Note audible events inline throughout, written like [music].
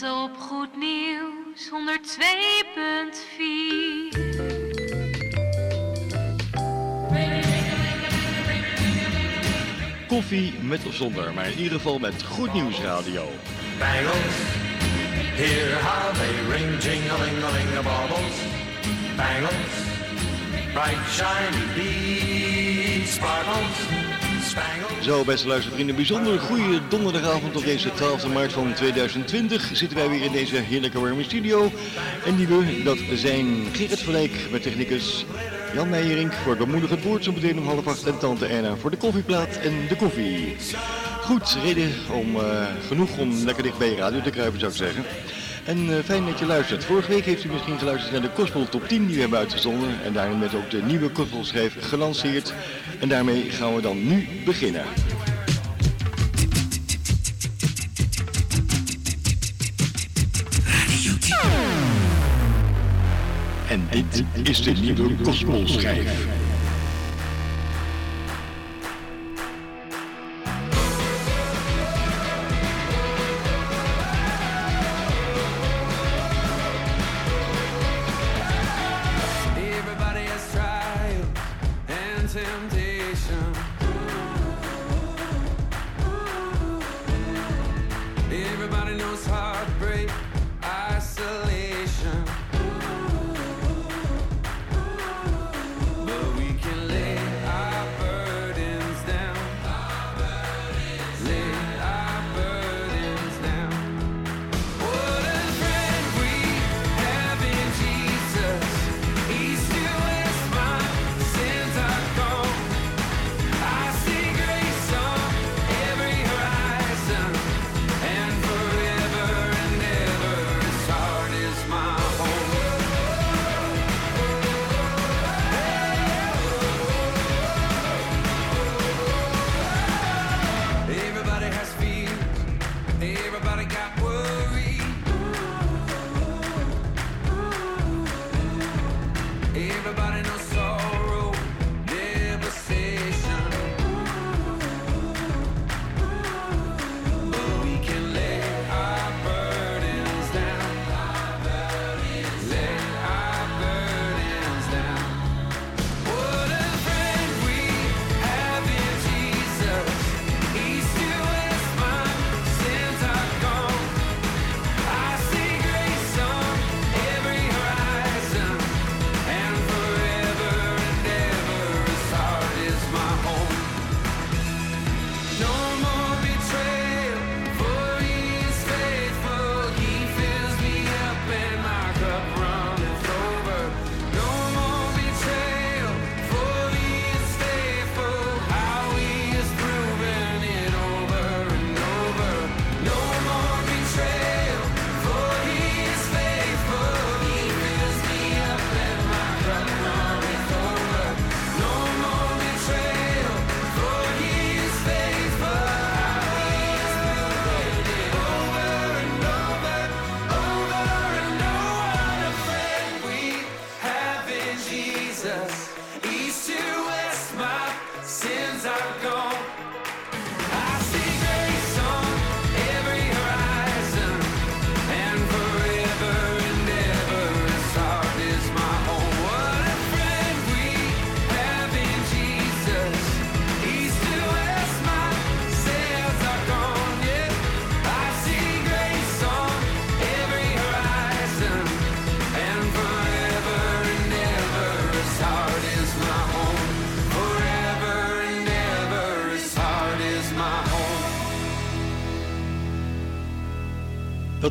Lente op Goed Nieuws 102.4. Koffie met of zonder, maar in ieder geval met Goed Nieuws Radio. Bangles, hear how they ring, jing-a-ling-a-ling, baubles. Bangles, bright shiny beads, sparkles. Zo, beste luistervrienden, bijzonder goede donderdagavond op deze 12 maart van 2020 zitten wij weer in deze heerlijke warme studio. En die we, dat zijn Gerrit Dijk met technicus, Jan Meijerink voor het bemoedigend woord zo om half acht en tante Erna voor de koffieplaat en de koffie. Goed, reden om, eh, genoeg om lekker dicht bij je radio te kruipen zou ik zeggen. En eh, fijn dat je luistert. Vorige week heeft u misschien geluisterd naar de Gospel Top 10 die we hebben uitgezonden. En daarin werd ook de nieuwe Gospelschijf gelanceerd. En daarmee gaan we dan nu beginnen. En dit is de nieuwe Gospelschijf. Everybody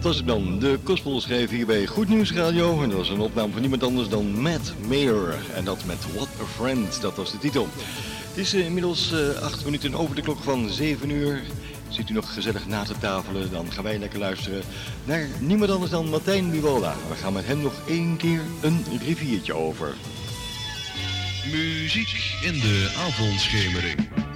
was het dan, de Gospel schreef hier bij Goed Nieuws Radio. En dat was een opname van niemand anders dan Matt Mayer. En dat met What a Friend, dat was de titel. Het is uh, inmiddels uh, acht minuten over de klok van 7 uur. Zit u nog gezellig na te tafelen, dan gaan wij lekker luisteren naar niemand anders dan Martijn Biwola. We gaan met hem nog één keer een riviertje over. Muziek in de avondschemering.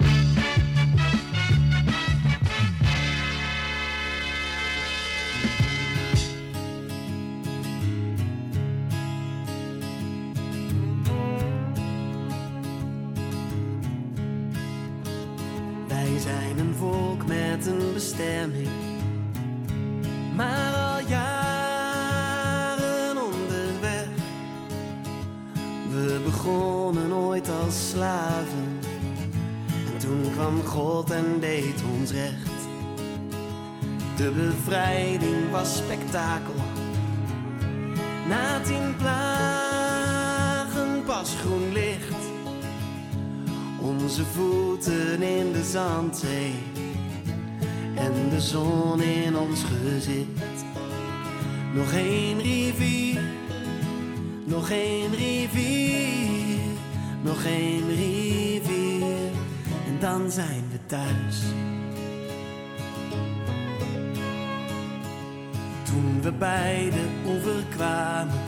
Toen we bij de oever kwamen,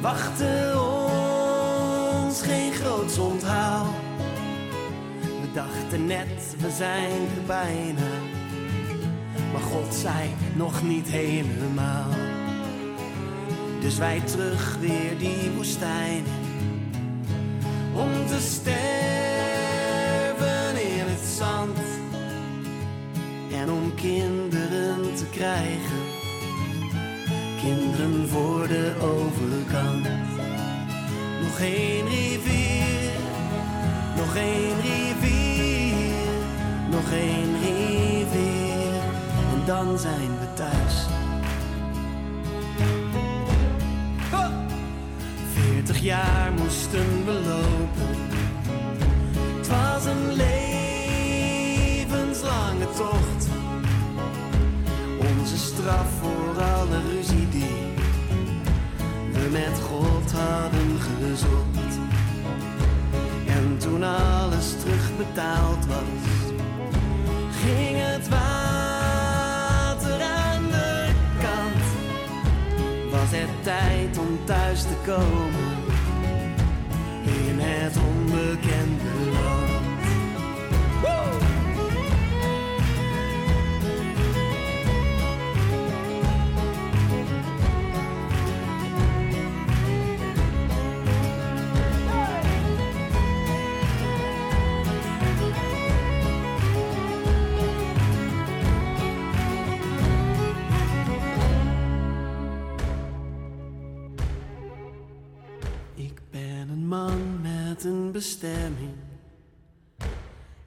wachtte ons geen groots onthaal. We dachten net, we zijn er bijna. Maar God zei nog niet helemaal. Dus wij terug weer die woestijn. Om te sterven kinderen te krijgen. Kinderen voor de overkant. Nog één rivier, nog één rivier, nog één rivier. En dan zijn we thuis. Veertig jaar moesten we lopen. Voor alle ruzie die we met God hadden gezocht. En toen alles terugbetaald was, ging het water aan de kant. Was het tijd om thuis te komen in het onbekende land.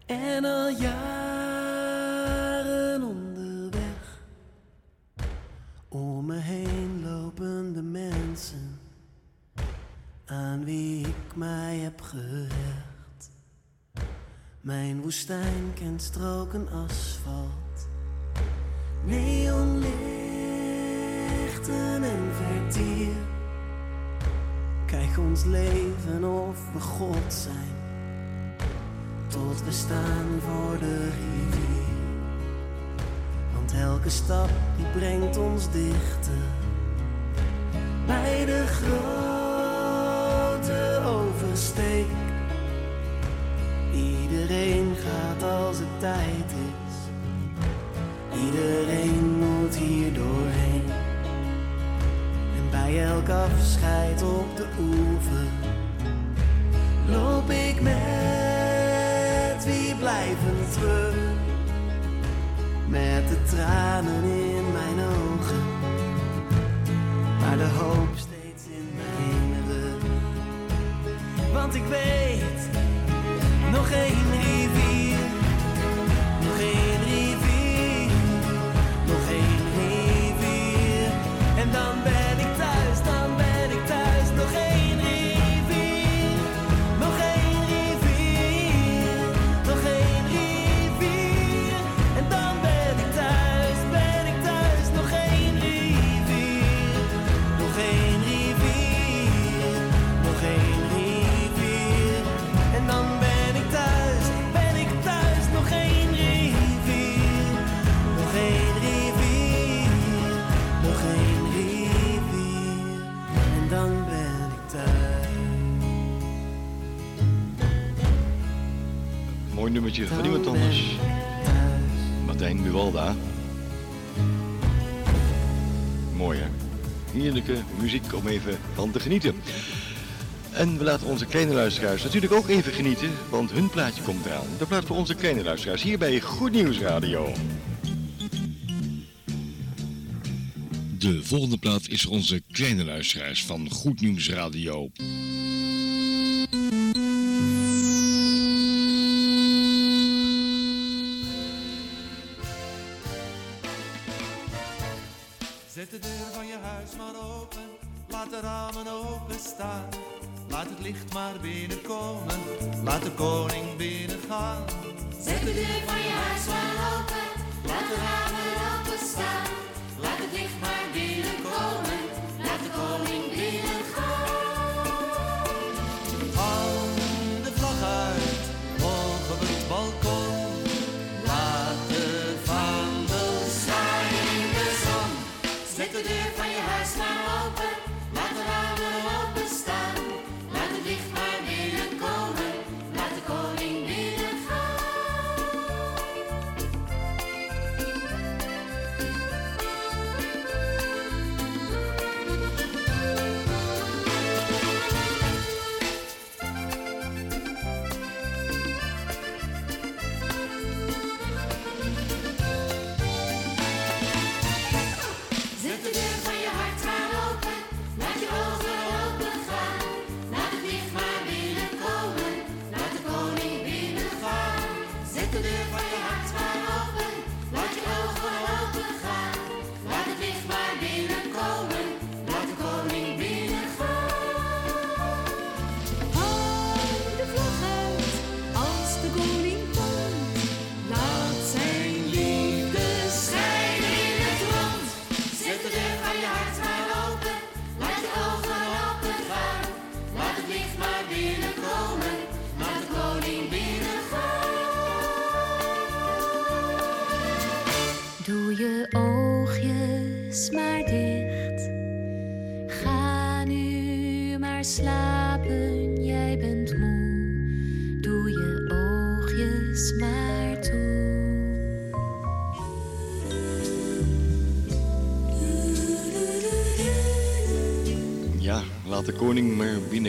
En al jaren onderweg. Om me heen lopen de mensen aan wie ik mij heb gehecht. Mijn woestijn kent stroken asfalt, neonlichten en vertier. Ons leven of we God zijn, tot we staan voor de rivier. Want elke stap die brengt ons dichter bij de grote oversteek. Iedereen gaat als het tijd is, iedereen elk afscheid op de oever loop ik met wie blijven terug. Met de tranen in mijn ogen, maar de hoop steeds in mijn rug. Want ik weet, nummertje van iemand anders. Martijn Buwalda. Mooi hè? Heerlijke muziek om even van te genieten. En we laten onze kleine luisteraars natuurlijk ook even genieten, want hun plaatje komt eraan. De plaat voor onze kleine luisteraars hier bij Goed Nieuws Radio. De volgende plaat is voor onze kleine luisteraars van Goed Nieuws Radio.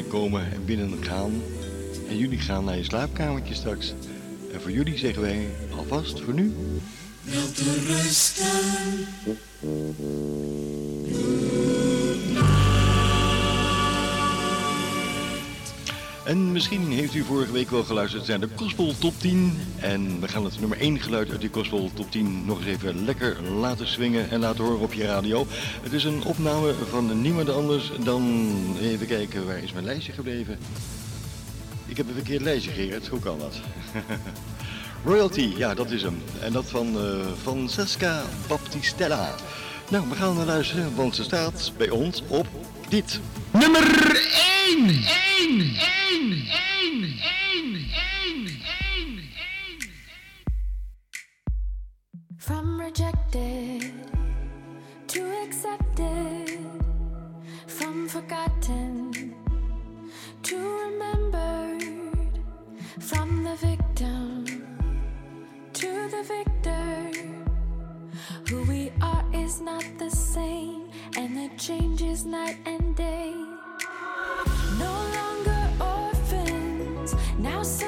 Binnenkomen en binnengaan. En jullie gaan naar je slaapkamertje straks. En voor jullie zeggen wij alvast voor nu. En u vorige week wel geluisterd naar de Gospel Top 10. En we gaan het nummer 1 geluid uit die Gospel Top 10 nog eens even lekker laten swingen en laten horen op je radio. Het is een opname van niemand anders dan... Even kijken, waar is mijn lijstje gebleven? Ik heb een verkeerd lijstje, Gerard. Hoe kan dat? [laughs] Royalty, ja, dat is hem. En dat van eh Francesca Baptistella. Nou, we gaan naar luisteren, want ze staat bij ons op dit. Nummer 1! From rejected to accepted, from forgotten to remembered, from the victim to the victor. Who we are is not the same, and the change is night and day. Now sons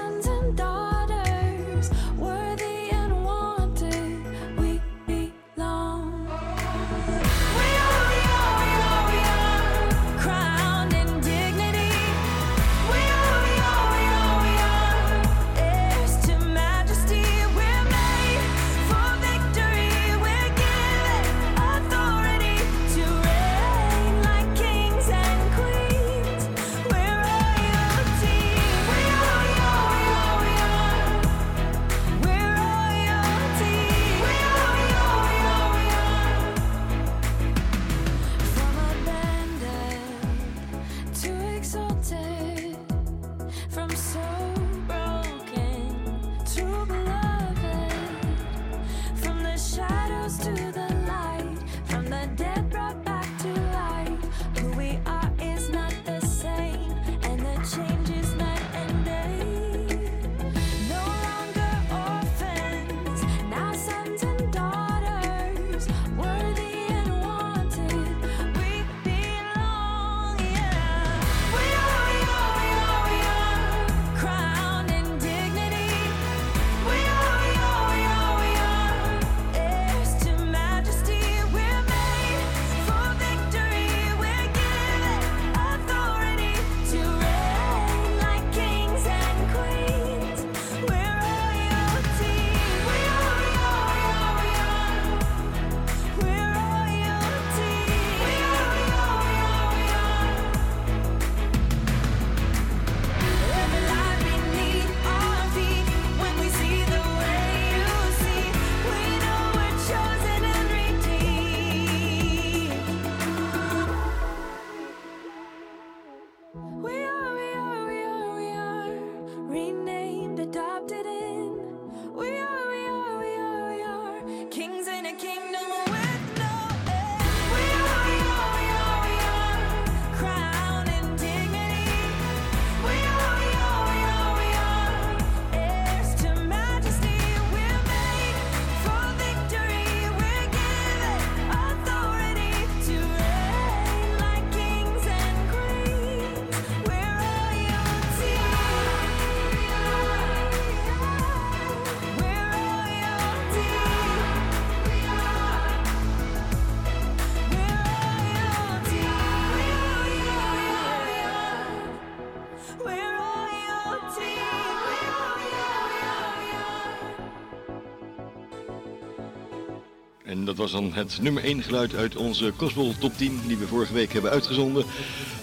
dat was dan het nummer 1 geluid uit onze Gospel Top 10 die we vorige week hebben uitgezonden.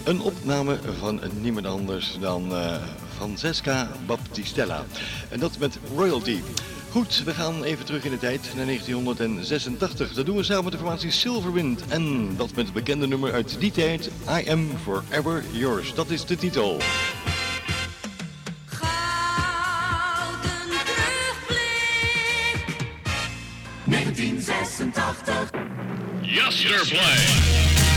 Een opname van niemand anders dan uh, Francesca Baptistella. En dat met royalty. Goed, we gaan even terug in de tijd naar 1986. Dat doen we samen met de formatie Silverwind. En dat met het bekende nummer uit die tijd, I Am Forever Yours. Dat is de titel. 1986.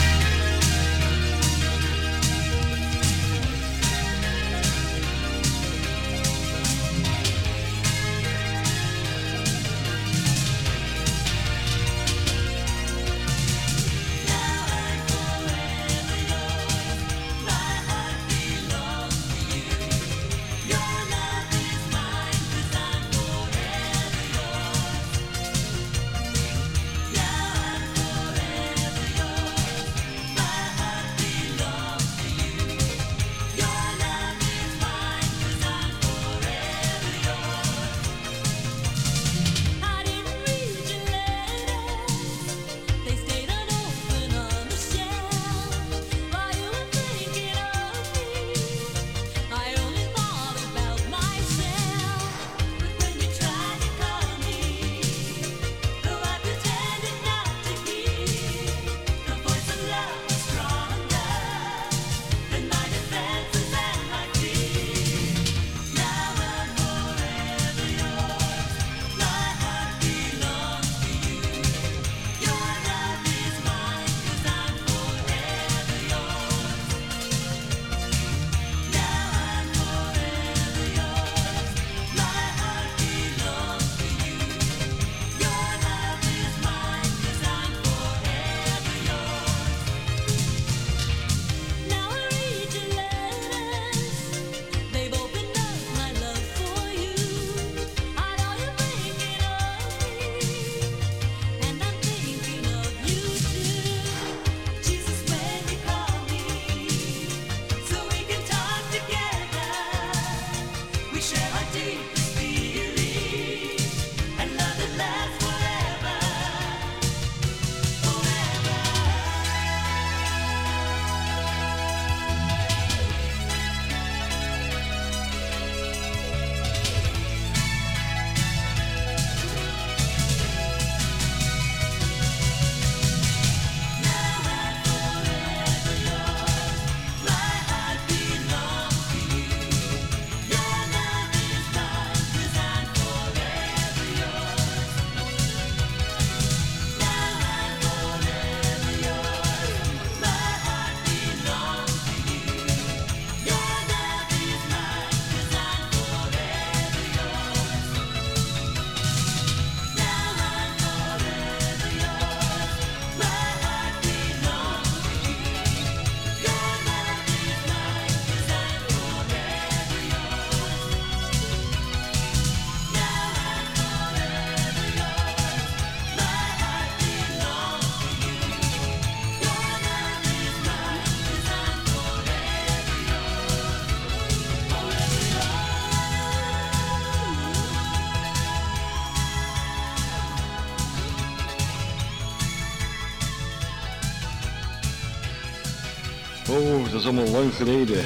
Allemaal lang geleden.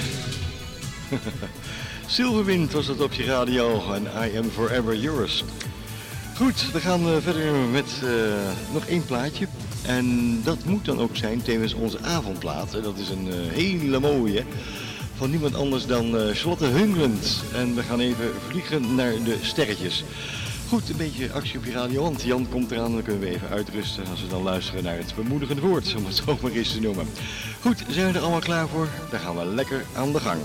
[laughs] Silverwind was het op je radio en I am forever yours. Goed, we gaan eh, verder met eh, nog één plaatje. En dat moet dan ook zijn tevens onze avondplaat. Dat is een eh, hele mooie. Van niemand anders dan eh, Charlotte. En we gaan even vliegen naar de sterretjes. Goed, een beetje actie op je radio, want Jan komt eraan. Dan kunnen we even uitrusten als we dan luisteren naar het bemoedigende woord, om het zo maar eens te noemen. Goed, zijn we er allemaal klaar voor? Dan gaan we lekker aan de gang.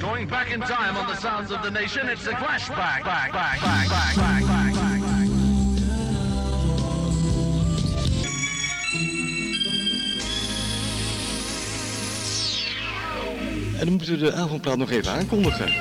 Going back in time on the sounds of the nation, it's a flashback. Back, back, back, back, back, back, back, back. En dan moeten we de avondplaat nog even aankondigen.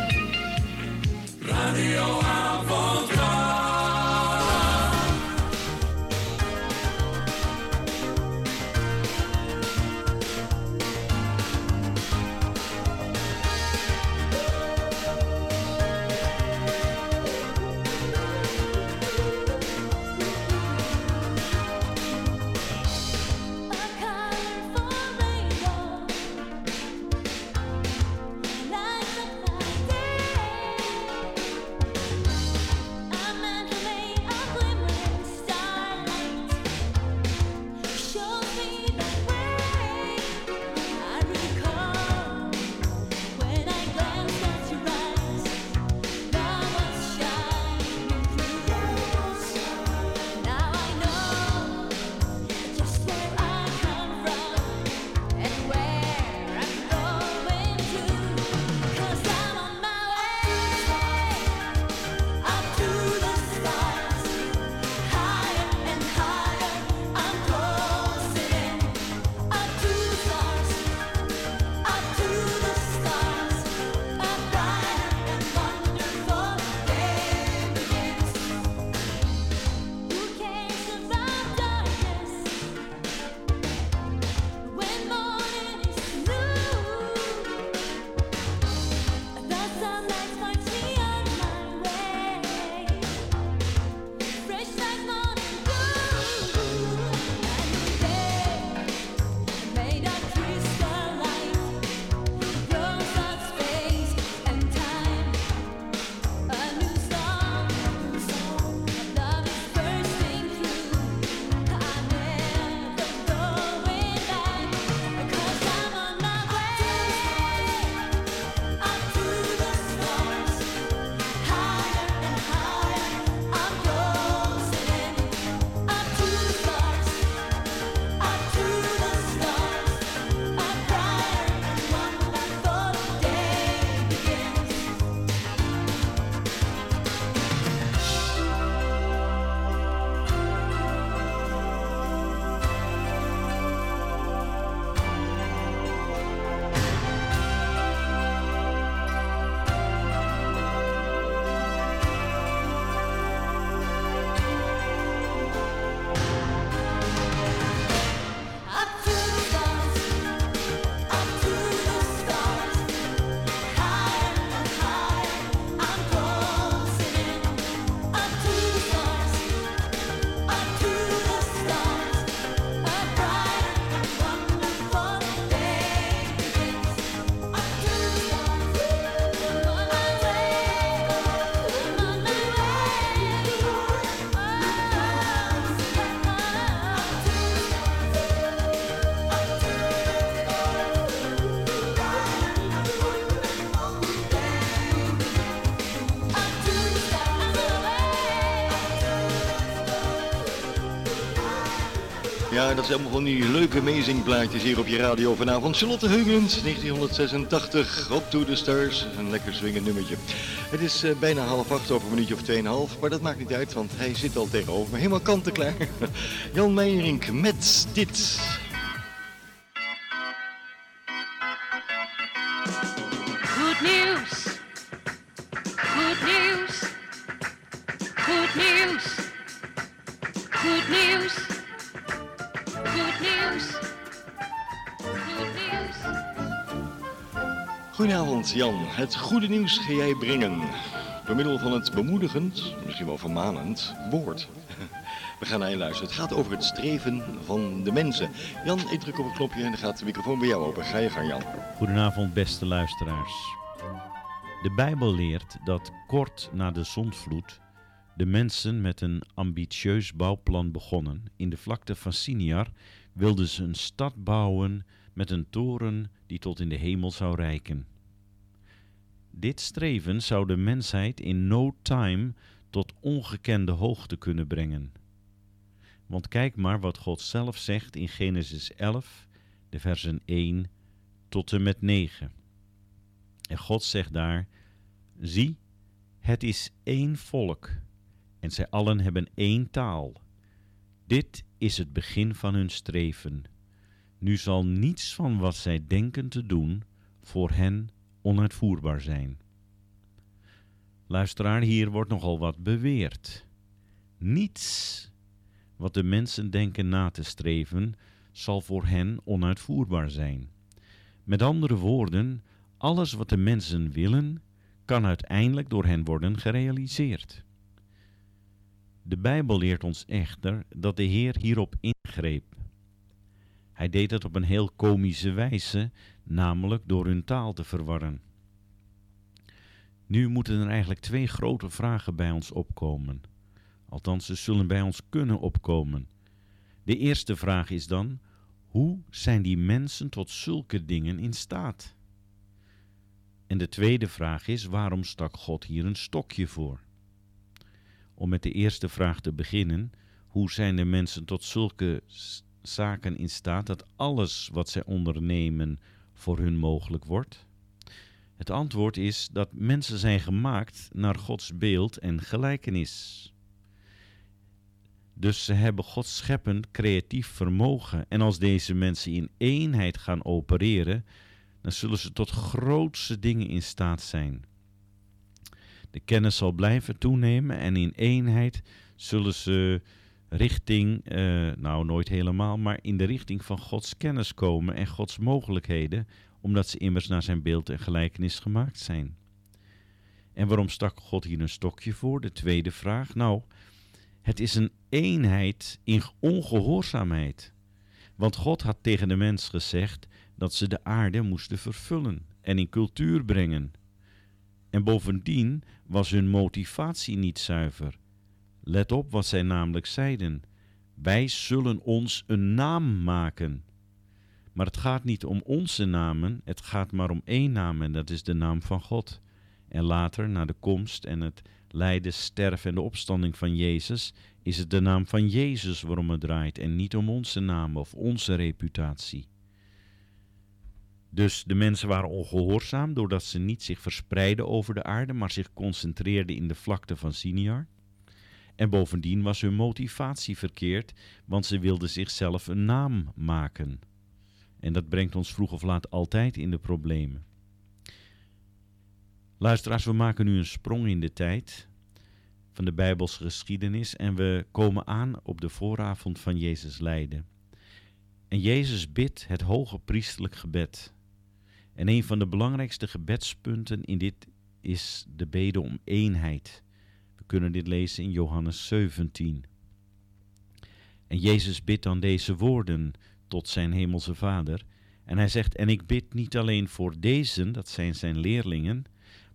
Ja, dat zijn allemaal van die leuke amazing hier op je radio vanavond. Charlotte Heugens, 1986, op To The Stars. Een lekker swingend nummertje. Het is eh, bijna half acht over een minuutje of tweeënhalf, maar dat maakt niet uit, want hij zit al tegenover me. Helemaal kant en klaar. [laughs] Jan Meijerink met dit. Jan, het goede nieuws ga jij brengen. Door middel van het bemoedigend, misschien wel vermanend, woord. We gaan naar je luisteren. Het gaat over het streven van de mensen. Jan, ik druk op het knopje en dan gaat de microfoon bij jou open. Ga je gang Jan. Goedenavond, beste luisteraars. De Bijbel leert dat kort na de zondvloed de mensen met een ambitieus bouwplan begonnen. In de vlakte van Siniar wilden ze een stad bouwen met een toren die tot in de hemel zou reiken. Dit streven zou de mensheid in no time tot ongekende hoogte kunnen brengen. Want kijk maar wat God zelf zegt in Genesis 11, de versen 1 tot en met 9. En God zegt daar: Zie, het is één volk, en zij allen hebben één taal. Dit is het begin van hun streven. Nu zal niets van wat zij denken te doen voor hen onuitvoerbaar zijn. Luisteraar, hier wordt nogal wat beweerd. Niets wat de mensen denken na te streven, zal voor hen onuitvoerbaar zijn. Met andere woorden, alles wat de mensen willen, kan uiteindelijk door hen worden gerealiseerd. De Bijbel leert ons echter dat de Heer hierop ingreep. Hij deed het op een heel komische wijze, namelijk door hun taal te verwarren. Nu moeten er eigenlijk twee grote vragen bij ons opkomen. Althans, ze zullen bij ons kunnen opkomen. De eerste vraag is dan: hoe zijn die mensen tot zulke dingen in staat? En de tweede vraag is: waarom stak God hier een stokje voor? Om met de eerste vraag te beginnen: hoe zijn de mensen tot zulke zaken in staat dat alles wat zij ondernemen voor hun mogelijk wordt? Het antwoord is dat mensen zijn gemaakt naar Gods beeld en gelijkenis. Dus ze hebben Gods scheppend creatief vermogen. En als deze mensen in eenheid gaan opereren, dan zullen ze tot grootste dingen in staat zijn. De kennis zal blijven toenemen en in eenheid zullen ze richting, eh, nou nooit helemaal, maar in de richting van Gods kennis komen en Gods mogelijkheden, omdat ze immers naar zijn beeld en gelijkenis gemaakt zijn. En waarom stak God hier een stokje voor? De tweede vraag. Nou, het is een eenheid in ongehoorzaamheid. Want God had tegen de mens gezegd dat ze de aarde moesten vervullen en in cultuur brengen. En bovendien was hun motivatie niet zuiver. Let op wat zij namelijk zeiden: Wij zullen ons een naam maken. Maar het gaat niet om onze namen, het gaat maar om één naam en dat is de naam van God. En later, na de komst en het lijden, sterven en de opstanding van Jezus, is het de naam van Jezus waarom het draait en niet om onze naam of onze reputatie. Dus de mensen waren ongehoorzaam doordat ze niet zich verspreidden over de aarde, maar zich concentreerden in de vlakte van Siniar. En bovendien was hun motivatie verkeerd, want ze wilden zichzelf een naam maken. En dat brengt ons vroeg of laat altijd in de problemen. Luisteraars, we maken nu een sprong in de tijd van de Bijbelse geschiedenis en we komen aan op de vooravond van Jezus lijden. En Jezus bidt het hoge priestelijk gebed. En een van de belangrijkste gebedspunten in dit is de bede om eenheid. Kunnen dit lezen in Johannes 17. En Jezus bidt dan deze woorden tot zijn hemelse Vader. En hij zegt, en ik bid niet alleen voor deze, dat zijn zijn leerlingen,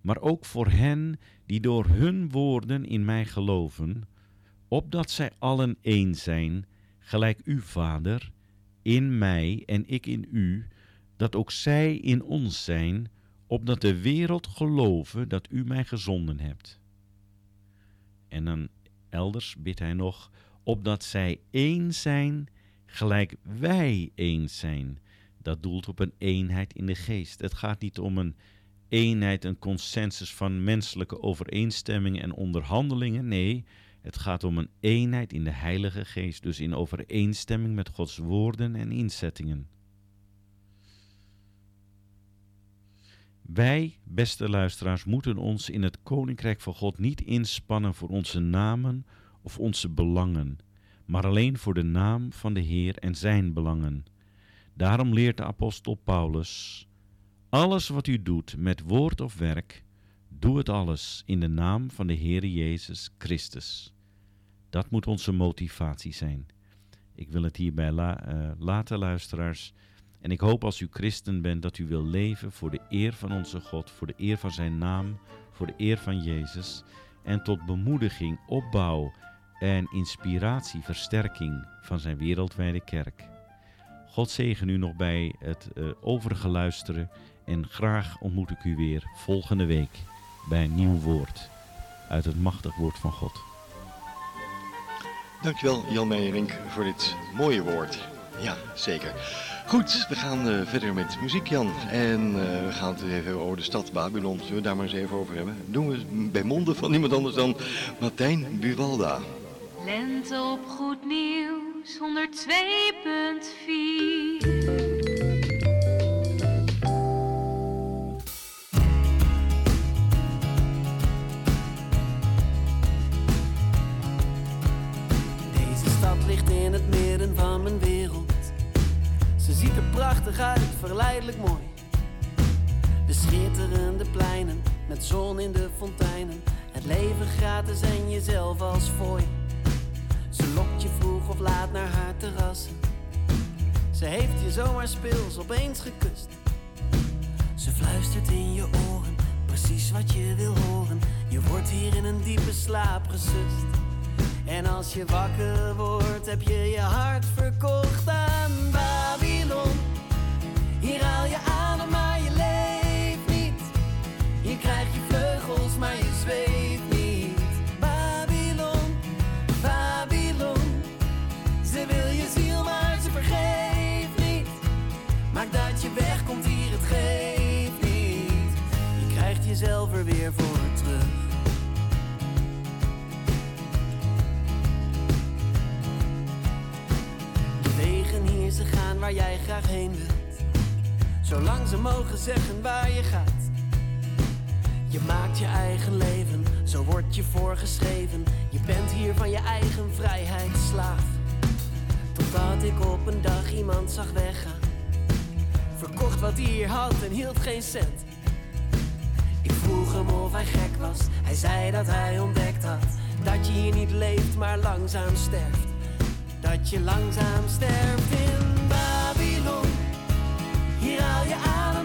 maar ook voor hen die door hun woorden in mij geloven, opdat zij allen één zijn, gelijk u, Vader, in mij en ik in u, dat ook zij in ons zijn, opdat de wereld geloven dat u mij gezonden hebt. En dan elders bidt hij nog, opdat zij één zijn, gelijk wij eens zijn. Dat doelt op een eenheid in de geest. Het gaat niet om een eenheid, een consensus van menselijke overeenstemmingen en onderhandelingen. Nee, het gaat om een eenheid in de Heilige Geest, dus in overeenstemming met Gods woorden en inzettingen. Wij, beste luisteraars, moeten ons in het Koninkrijk van God niet inspannen voor onze namen of onze belangen, maar alleen voor de naam van de Heer en zijn belangen. Daarom leert de apostel Paulus: Alles wat u doet met woord of werk, doe het alles in de naam van de Heer Jezus Christus. Dat moet onze motivatie zijn. Ik wil het hierbij eh, laten, luisteraars. En ik hoop als u christen bent dat u wil leven voor de eer van onze God, voor de eer van zijn naam, voor de eer van Jezus en tot bemoediging, opbouw en inspiratie, versterking van zijn wereldwijde kerk. God zegen u nog bij het eh, overige luisteren en graag ontmoet ik u weer volgende week bij een nieuw woord uit het machtig woord van God. Dankjewel Jan Meijerink voor dit mooie woord. Ja, zeker. Goed, we gaan eh, verder met muziek Jan. En eh, we gaan het even over de stad Babylon. Zullen we het daar maar eens even over hebben? Doen we bij monden van niemand anders dan Martijn Buwalda. Lente op Goed Nieuws 102.4 uit, verleidelijk mooi. De schitterende pleinen, met zon in de fonteinen. Het leven gratis en jezelf als fooi. Ze lokt je vroeg of laat naar haar terrassen. Ze heeft je zomaar speels opeens gekust. Ze fluistert in je oren, precies wat je wil horen. Je wordt hier in een diepe slaap gesust. En als je wakker wordt, heb je je hart verkocht aan Babylon. Hier haal je adem, maar je leeft niet. Hier krijg je vleugels, maar je zweeft niet. Babylon, Babylon. Ze wil je ziel, maar ze vergeeft niet. Maak dat je wegkomt hier, het geeft niet. Je krijgt jezelf er weer voor terug. De wegen hier, ze gaan waar jij graag heen wilt. Zolang ze mogen zeggen waar je gaat. Je maakt je eigen leven, zo wordt je voorgeschreven. Je bent hier van je eigen vrijheid slaaf. Totdat ik op een dag iemand zag weggaan. Verkocht wat hij hier had en hield geen cent. Ik vroeg hem of hij gek was. Hij zei dat hij ontdekt had dat je hier niet leeft, maar langzaam sterft. Dat je langzaam sterft in Babylon. Hier haal je adem,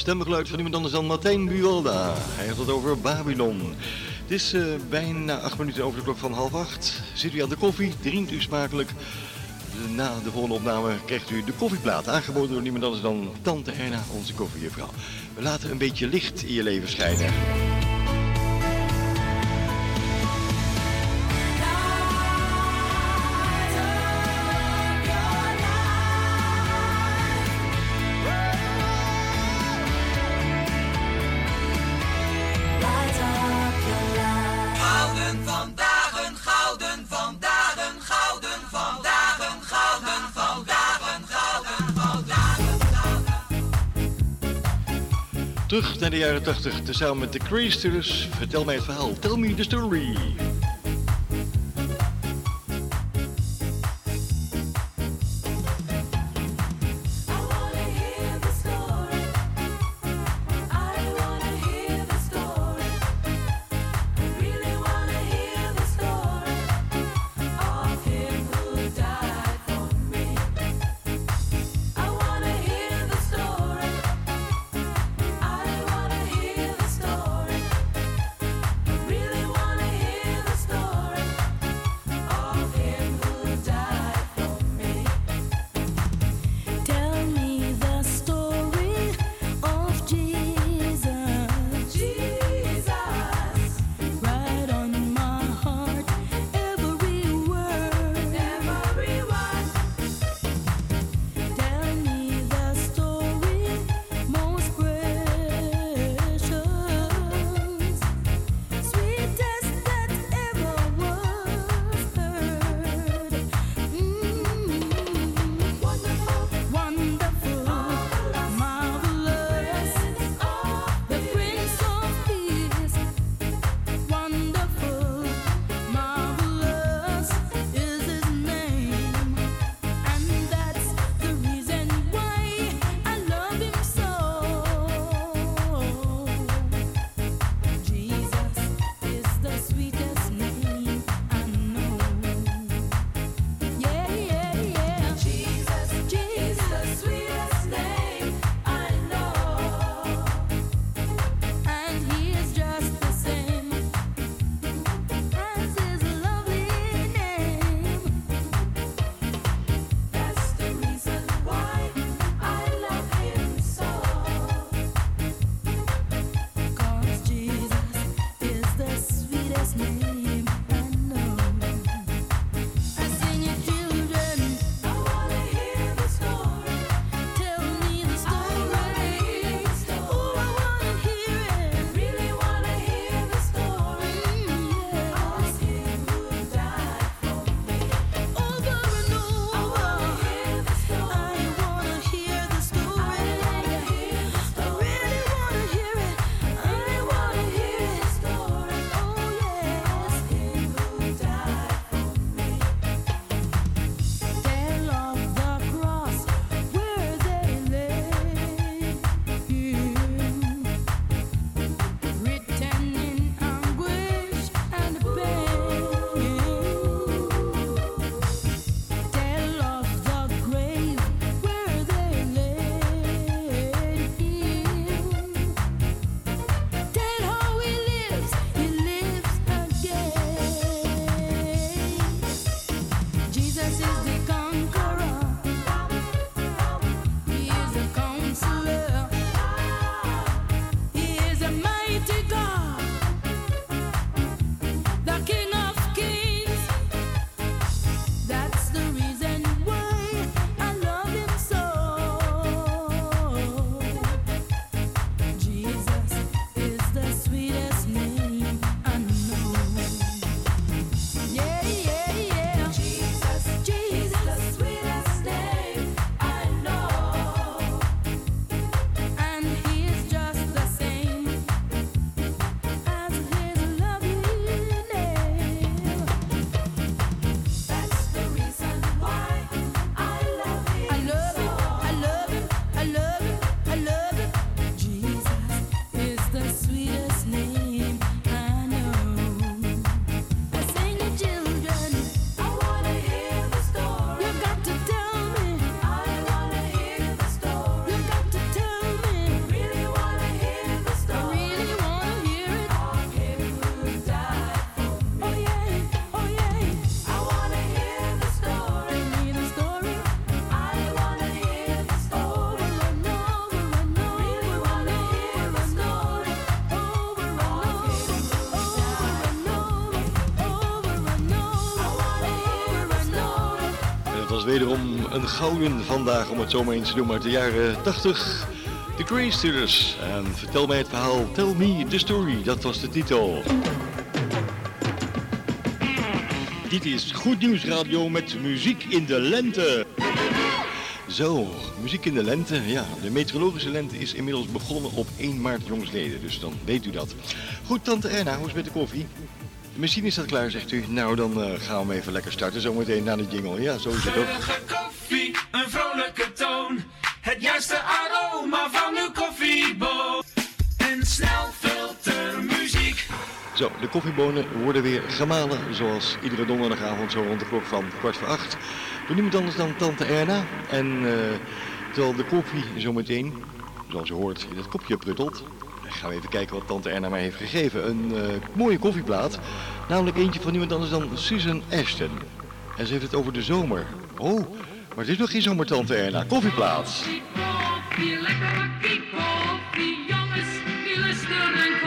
Stemgeluid van iemand anders dan Martijn Buolda. Hij had het over Babylon. Het is eh, bijna acht minuten over de klok van half acht. Zit u aan de koffie, drinkt u smakelijk. Na de volgende opname krijgt u de koffieplaat, aangeboden door niemand anders dan Tante Erna, onze koffiejuffrouw. We laten een beetje licht in je leven schijnen. Jaren 80, tezamen met de Craysters. Vertel mij het verhaal. Tell me the story. Wederom een gouden vandaag, om het zo maar eens te doen, uit de jaren 80. The Grey Steelers. En vertel mij het verhaal. Tell me the story. Dat was de titel. Dit is Goed Nieuws Radio met muziek in de lente. Zo, muziek in de lente. Ja, de meteorologische lente is inmiddels begonnen op 1 maart jongsleden. Dus dan weet u dat. Goed, tante Erna, hoe is het met de koffie? De machine staat klaar, zegt u. Nou, dan eh, gaan we hem even lekker starten. Zometeen na de jingle. Ja, zo is het ook. Geurige koffie, een vrolijke toon. Het juiste aroma van uw koffieboon. En snel filtermuziek. Zo, de koffiebonen worden weer gemalen. Zoals iedere donderdagavond zo rond de klok van kwart voor acht. Door niemand anders dan tante Erna. En eh, terwijl de koffie zometeen, zoals je hoort, in het kopje pruttelt. Gaan we even kijken wat tante Erna mij heeft gegeven. Een eh, mooie koffieplaat. Namelijk eentje van niemand anders dan Susan Ashton. En ze heeft het over de zomer. Oh, maar het is nog geen zomer, tante Erna. Koffieplaat. Koffie, jongens,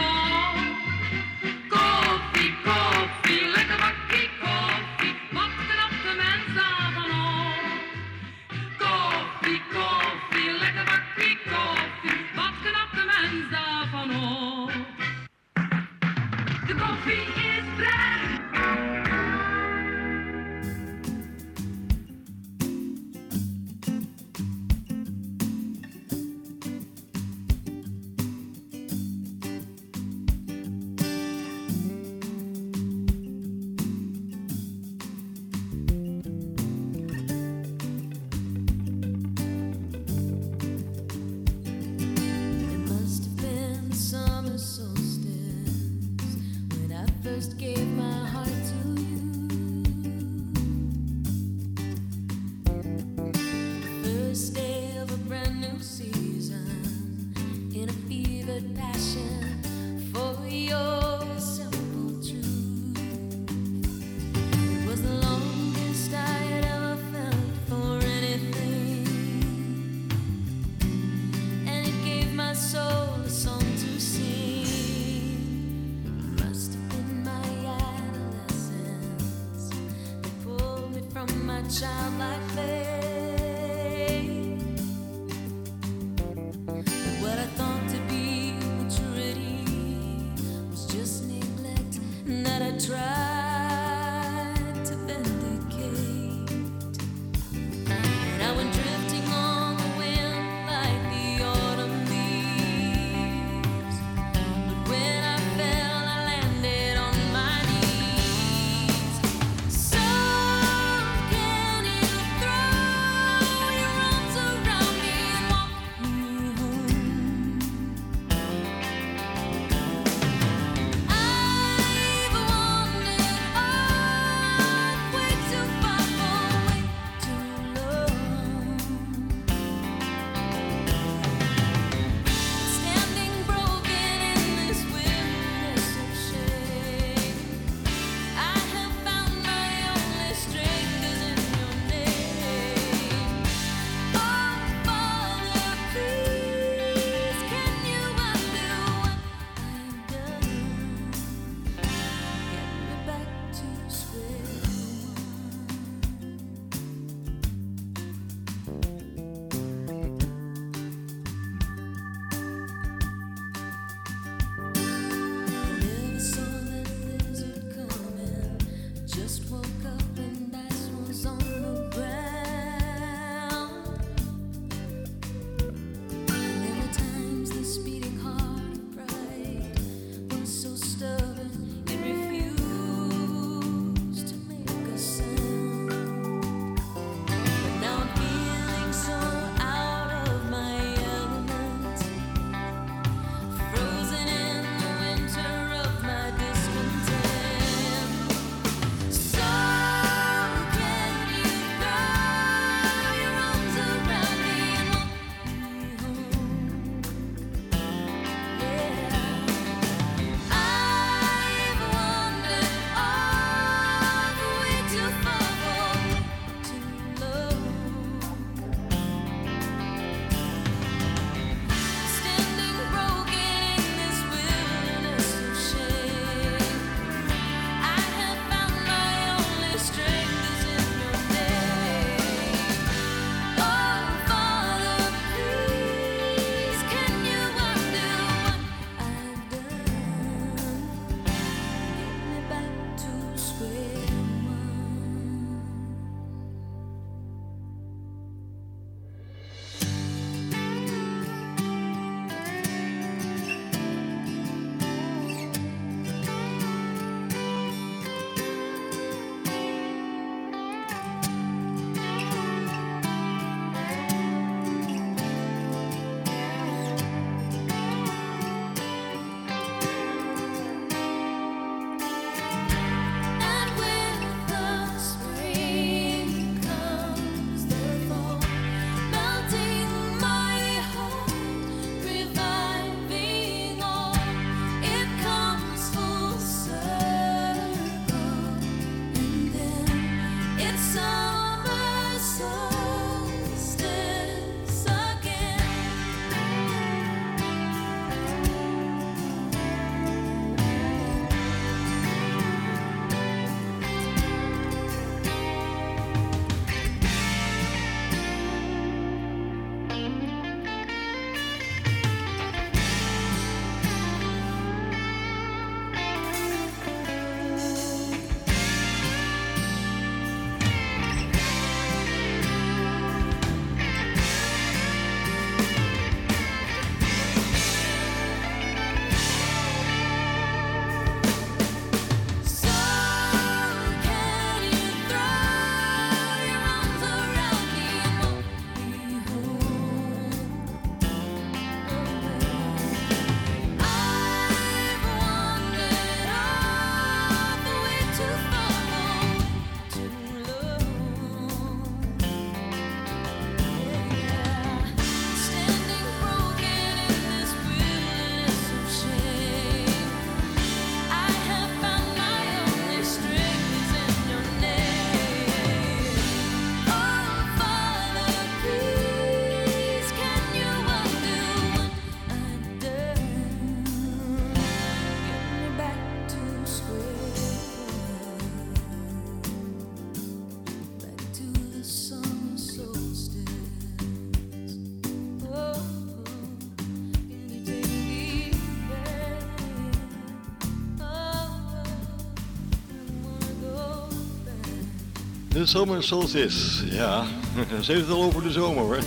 De Summer Solstice. Ja, [laughs] ze heeft het al over de zomer hoor.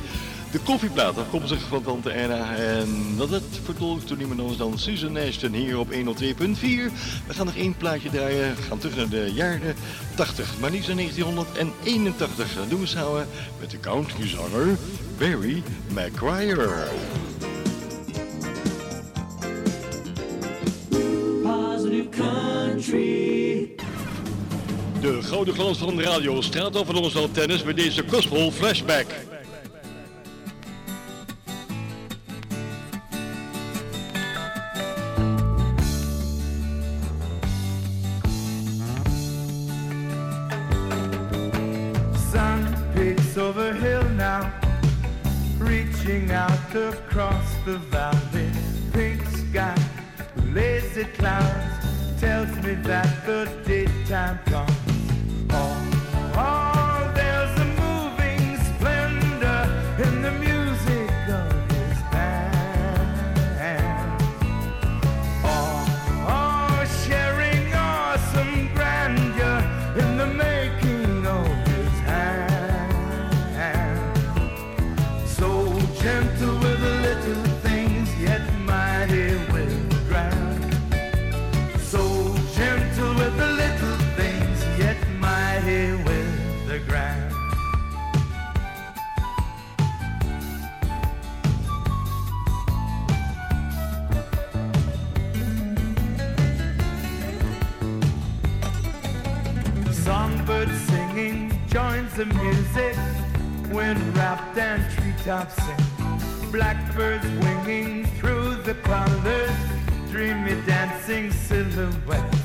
[laughs] De koffieplaat afkomstig van Tante Erna. En dat het vertolkt door niemand anders dan Susan Ashton hier op 102.4. We gaan nog één plaatje draaien. We gaan terug naar de jaren 80. Maar niet naar 1981. Dat doen we samen met de countryzanger Barry McGuire. Positive country. De gouden glans van de radio straalt over ons al tennis met deze gospel flashback. Sun peaks over hill now, reaching out across the valley. Pink sky, lazy clouds, tells me that the daytime comes. The music. Wind wrapped and treetops sing. Blackbirds winging through the colors. Dreamy dancing silhouettes.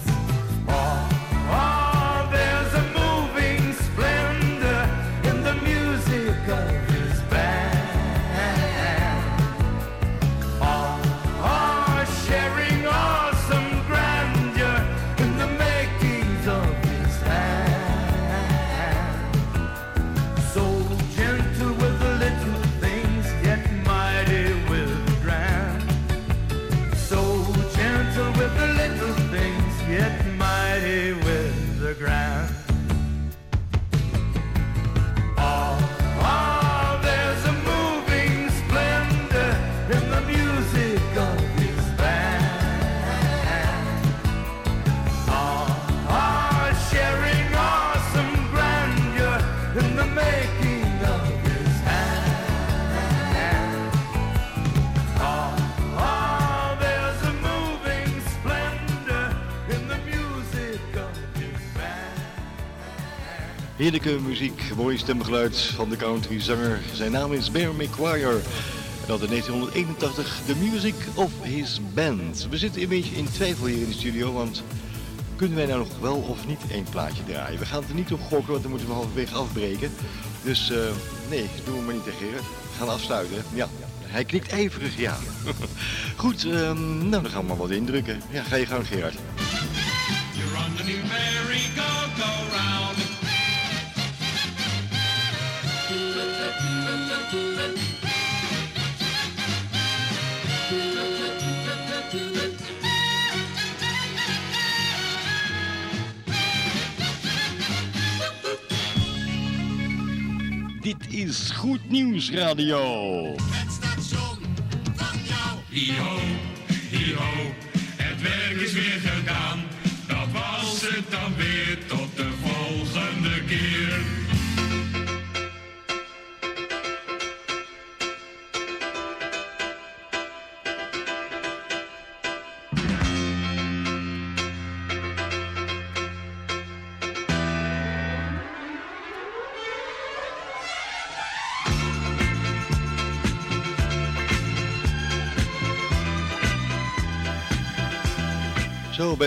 Heerlijke muziek, mooi stemgeluid van de countryzanger. Zijn naam is Bear McGuire. En dat in 1981 The Music of His Band. We zitten een beetje in twijfel hier in de studio, want kunnen wij nou nog wel of niet één plaatje draaien? We gaan het er niet op gokken, want dan moeten we halverwege afbreken. Dus eh, nee, doen we maar niet tegen Gerard. We gaan afsluiten. Ja, hij knikt ijverig ja. [laughs] Goed, ehm, nou dan gaan we maar wat indrukken. Ja, ga je gang Gerard. Dit is Goed Nieuws Radio. Hi-ho, hi-ho, het werk is weer gedaan. Dat was het dan weer, tot de volgende keer.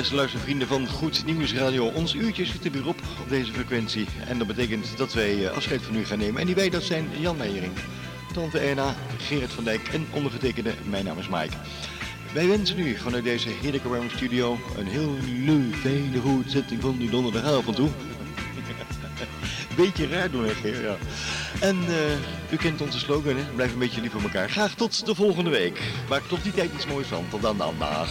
Beste luistervrienden van Goed Nieuws Radio. Ons uurtje zit er weer op, op deze frequentie. En dat betekent dat wij eh, afscheid van u gaan nemen. En die wij, dat zijn Jan Meijering, Tante Erna, Gerrit van Dijk en ondergetekende. Mijn naam is Mike. Wij wensen u vanuit deze heerlijke studio een heel leuk, fijne goed zitting van die donderdagavond toe. [laughs] Beetje raar doen, hè, ja. En eh, u kent onze slogan, hè? Blijf een beetje lief voor elkaar. Graag tot de volgende week. Maak tot die tijd iets moois van. Tot dan, dan, dag.